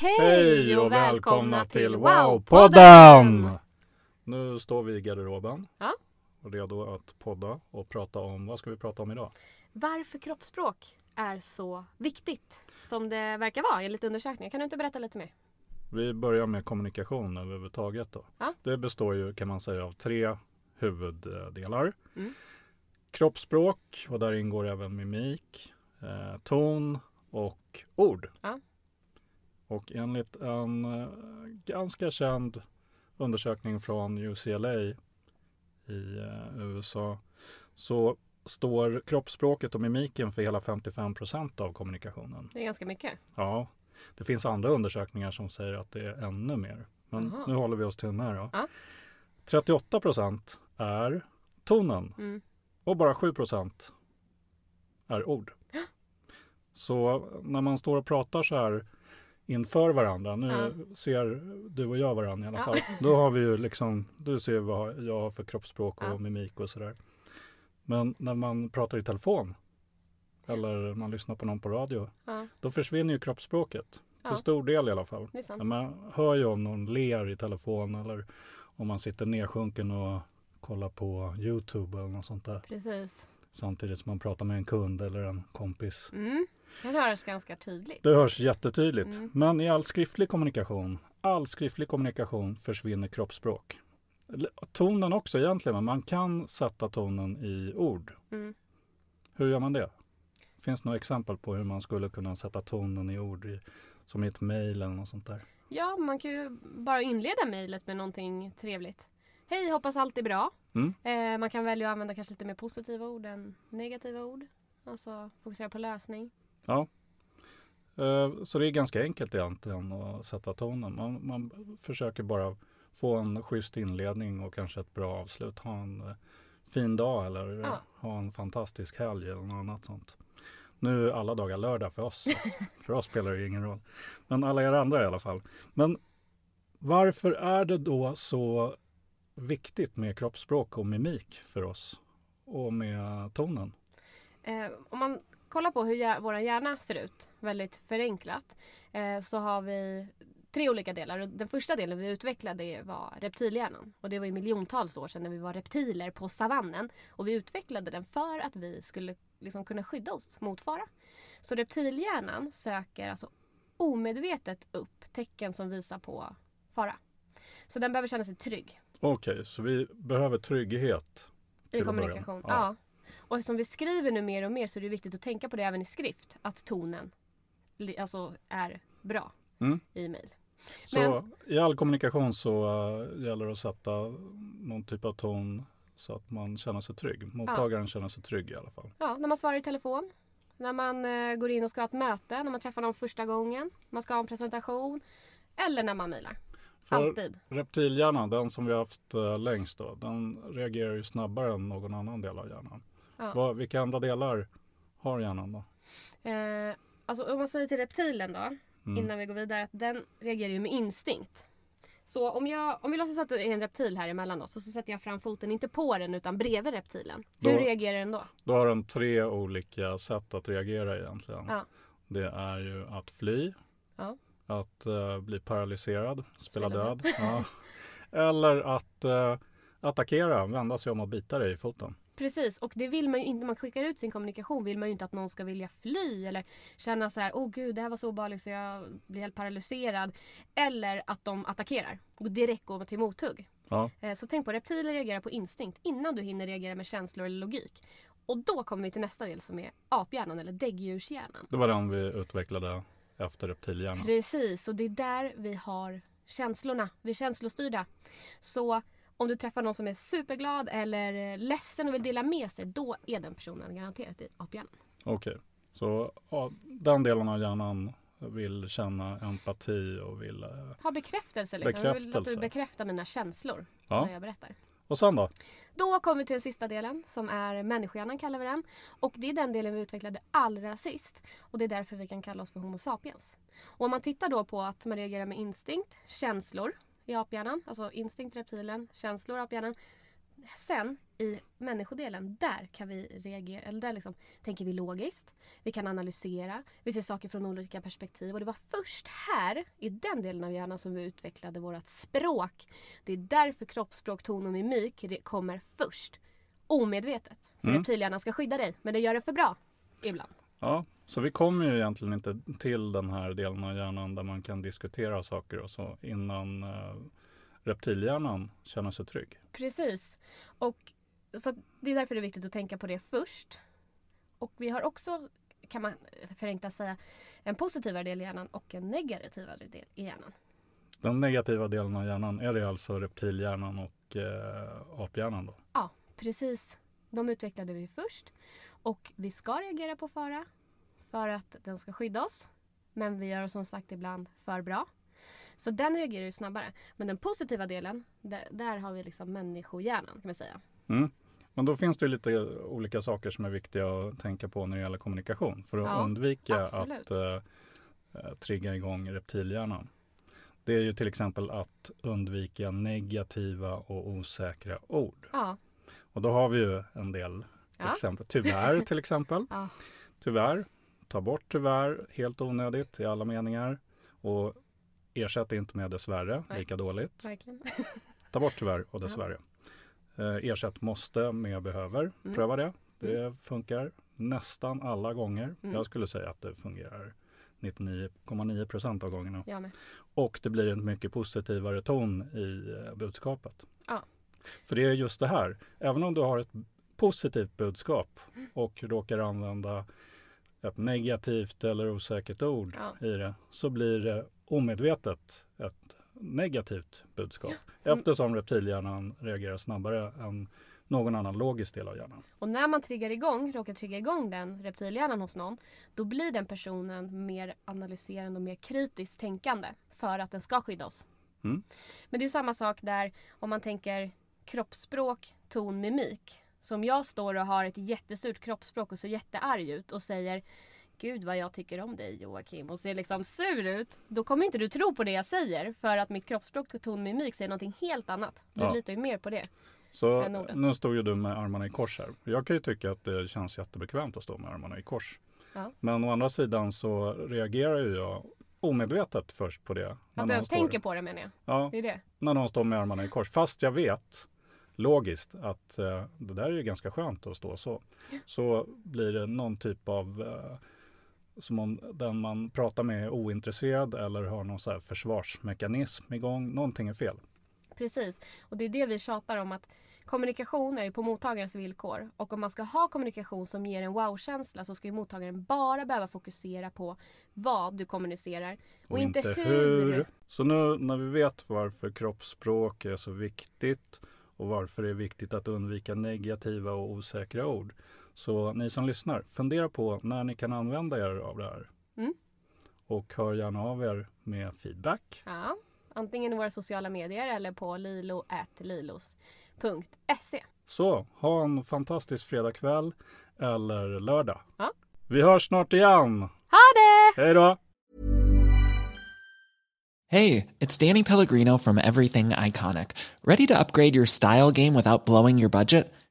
Hej, och välkomna till Wow-podden! Nu står vi i garderoben. Ja. Redo att podda och prata om, vad ska vi prata om idag? Varför kroppsspråk är så viktigt som det verkar vara enligt undersökningar. Kan du inte berätta lite mer? Vi börjar med kommunikation överhuvudtaget då. Ja. Det består ju kan man säga av tre huvuddelar. Mm. Kroppsspråk och där ingår även mimik, eh, ton och ord. Ja. Och enligt en eh, ganska känd undersökning från UCLA i eh, USA så står kroppsspråket och mimiken för hela 55 procent av kommunikationen. Det är ganska mycket. Ja, det finns andra undersökningar som säger att det är ännu mer. Men Jaha. nu håller vi oss till den här. Då. Ja. 38 procent är tonen Mm. och bara 7 procent är ord. Så när man står och pratar så här inför varandra, nu Ja. ser du och jag varandra i alla Ja. fall. Då har vi ju liksom, du ser vad jag har för kroppsspråk och Ja. mimik och sådär. Men när man pratar i telefon eller man lyssnar på någon på radio, Ja, då försvinner ju kroppsspråket. Till Ja. stor del i alla fall. Man hör ju om någon ler i telefon eller om man sitter nedsjunken och kollar på Youtube eller något sånt där. Precis. Samtidigt som man pratar med en kund eller en kompis. Mm. Det hörs ganska tydligt. Det hörs jättetydligt. Mm. Men i all skriftlig kommunikation, all skriftlig kommunikation försvinner kroppsspråk. Tonen också egentligen, men man kan sätta tonen i ord. Mm. Hur gör man det? Finns det några exempel på hur man skulle kunna sätta tonen i ord, i, som i ett mejl eller något sånt där? Ja, man kan ju bara inleda mejlet med någonting trevligt. Hej, hoppas allt är bra. Mm. Eh, man kan välja att använda kanske lite mer positiva ord än negativa ord. Alltså fokusera på lösning. Ja. Eh, Så det är ganska enkelt egentligen att sätta tonen. Man, man försöker bara få en schysst inledning och kanske ett bra avslut. Ha en eh, fin dag eller Ja. ha en fantastisk helg eller något annat sånt. Nu är alla dagar lördag för oss. för oss spelar det ingen roll. Men alla er andra i alla fall. Men varför är det då så viktigt med kroppsspråk och mimik för oss? Och med tonen? Eh, om man kollar på hur hjär- vår hjärna ser ut, väldigt förenklat, eh, så har vi tre olika delar. Och Den första delen vi utvecklade var reptilhjärnan. Och det var ju miljontals år sedan när vi var reptiler på savannen. Och vi utvecklade den för att vi skulle liksom kunna skydda oss mot fara. Så reptilhjärnan söker alltså omedvetet upp tecken som visar på fara. Så den behöver känna sig trygg Okej, så vi behöver trygghet. i kommunikation. med. Ja. Och som vi skriver nu mer och mer så är det viktigt att tänka på det även i skrift. Att tonen alltså, är bra Mm. i mejl. Så i all kommunikation så uh, gäller det att sätta någon typ av ton så att man känner sig trygg. Mottagaren känner sig trygg i alla fall. Ja, när man svarar i telefon. När man eh, går in och ska ha ett möte. När man träffar någon första gången. Man ska ha en presentation. Eller när man mejlar. För Alltid. reptilhjärnan, den som vi har haft uh, längst då, den reagerar ju snabbare än någon annan del av hjärnan. Ja. Vad, vilka andra delar har hjärnan då? Eh, alltså om man säger till reptilen då. Mm. Innan vi går vidare. Att den reagerar ju med instinkt. Så om, jag, om vi låtsas att det är en reptil här emellan oss. Och så sätter jag fram foten, inte på den utan bredvid reptilen. Hur Då- reagerar den då? Då har den tre olika sätt att reagera egentligen. Ja. Det är ju att fly, Ja. Att eh, bli paralyserad, spela, Spela död. Ja. Eller att eh, attackera, vända sig om och bita dig i foten. Precis, och det vill man ju inte. När man skickar ut sin kommunikation vill man ju inte att någon ska vilja fly eller känna så här, åh gud det här var så obehagligt så jag blir helt paralyserad. Eller att de attackerar och direkt går till mothugg. Ja. Eh, Så tänk på, reptiler reagerar på instinkt innan du hinner reagera med känslor eller logik. Och då kommer vi till nästa del som är aphjärnan eller däggdjurshjärnan. Det var den vi utvecklade efter reptilhjärnan. Precis, och det är där vi har känslorna. Vi är känslostyrda. Så om du träffar någon som är superglad eller ledsen och vill dela med sig, då är den personen garanterat i aphjärnan. Okej, så ja, den delen av hjärnan vill känna empati och vill... eh, Ha bekräftelse liksom. Jag vill att Bekräftelse. du bekräftar mina känslor Ja. när jag berättar. Och sen då? Då kommer vi till den sista delen som är människohjärnan kallar vi den. Och det är den delen vi utvecklade allra sist. Och det är därför vi kan kalla oss för Homo sapiens. Och om man tittar då på att man reagerar med instinkt, känslor i aphjärnan, alltså instinkt reptilen, känslor aphjärnan. Sen i människodelen, där kan vi reagera, eller där liksom tänker vi logiskt. Vi kan analysera, vi ser saker från olika perspektiv. Och det var först här, i den delen av hjärnan, som vi utvecklade vårt språk. Det är därför kroppsspråk, ton och mimik kommer först. Omedvetet. För Mm. reptilhjärnan ska skydda dig, men det gör det för bra. Ibland. Ja, så vi kommer ju egentligen inte till den här delen av hjärnan där man kan diskutera saker och så innan eh, reptilhjärnan känner sig trygg. Precis. Och så det är därför det är viktigt att tänka på det först. Och vi har också, kan man förenklat säga, en positivare del i hjärnan och en negativare del i hjärnan. Den negativa delen av hjärnan, är det alltså reptilhjärnan och eh, aphjärnan då? Ja, precis. De utvecklade vi först. Och vi ska reagera på fara för att den ska skydda oss. Men vi gör som sagt ibland för bra. Så den reagerar ju snabbare. Men den positiva delen, där, där har vi liksom människohjärnan kan man säga. Mm. Men då finns det lite olika saker som är viktiga att tänka på när det gäller kommunikation för att Ja, undvika absolut. att eh, eh, trigga igång reptilhjärnan. Det är ju till exempel att undvika negativa och osäkra ord. Ja, Och då har vi ju en del Ja. exempel. Tyvärr till exempel. Ja. Tyvärr. Ta bort tyvärr helt onödigt i alla meningar. Och ersätt inte med dessvärre, Nej. lika dåligt. verkligen. Ta bort tyvärr och dessvärre. Eh, ersätt måste med behöver. Mm. Pröva det. Det funkar nästan alla gånger. Mm. Jag skulle säga att det fungerar 99,9 procent av gångerna. Och det blir en mycket positivare ton i eh, budskapet. Ja. För det är just det här. Även om du har ett positivt budskap och råkar använda ett negativt eller osäkert ord Ja. i det så blir det omedvetet ett negativt budskap. Mm. Eftersom reptilhjärnan reagerar snabbare än någon annan logisk del av hjärnan. Och när man triggar igång, råkar trigga igång den reptilhjärnan hos någon, då blir den personen mer analyserande och mer kritiskt tänkande för att den ska skydda oss. Mm. Men det är samma sak där om man tänker kroppsspråk, ton, mimik. Så om jag står och har ett jättestort kroppsspråk och ser jättearg ut och säger Gud vad jag tycker om dig Joakim och ser liksom sur ut. Då kommer inte du tro på det jag säger för att mitt kroppsspråk och ton, och mimik säger någonting helt annat. Du Ja. litar ju mer på det. Så nu stod ju du med armarna i kors här. Jag kan ju tycka att det känns jättebekvämt att stå med armarna i kors. Ja. Men å andra sidan så reagerar ju jag omedvetet först på det. Att du ens står- tänker på det menar jag. Ja, Det är det. när någon står med armarna i kors. Fast jag vet logiskt att eh, det där är ju ganska skönt att stå så. Så blir det någon typ av eh, som om den man pratar med är ointresserad eller har någon så här försvarsmekanism igång. Någonting är fel. Precis. Och det är det vi tjatar om att kommunikation är ju på mottagarens villkor. Och om man ska ha kommunikation som ger en wow-känsla så ska ju mottagaren bara behöva fokusera på vad du kommunicerar. Och, inte, hur. Så nu när vi vet varför kroppsspråk är så viktigt och varför det är viktigt att undvika negativa och osäkra ord. Så ni som lyssnar, fundera på när ni kan använda er av det här. Mm. Och hör gärna av er med feedback. Ja, antingen i våra sociala medier eller på lilo.lilos.se. Så ha en fantastisk fredagkväll eller lördag. Ja. Vi hörs snart igen. Ha det! Hej då! Hey, it's Danny Pellegrino from Everything Iconic. Ready to upgrade your style game without blowing your budget?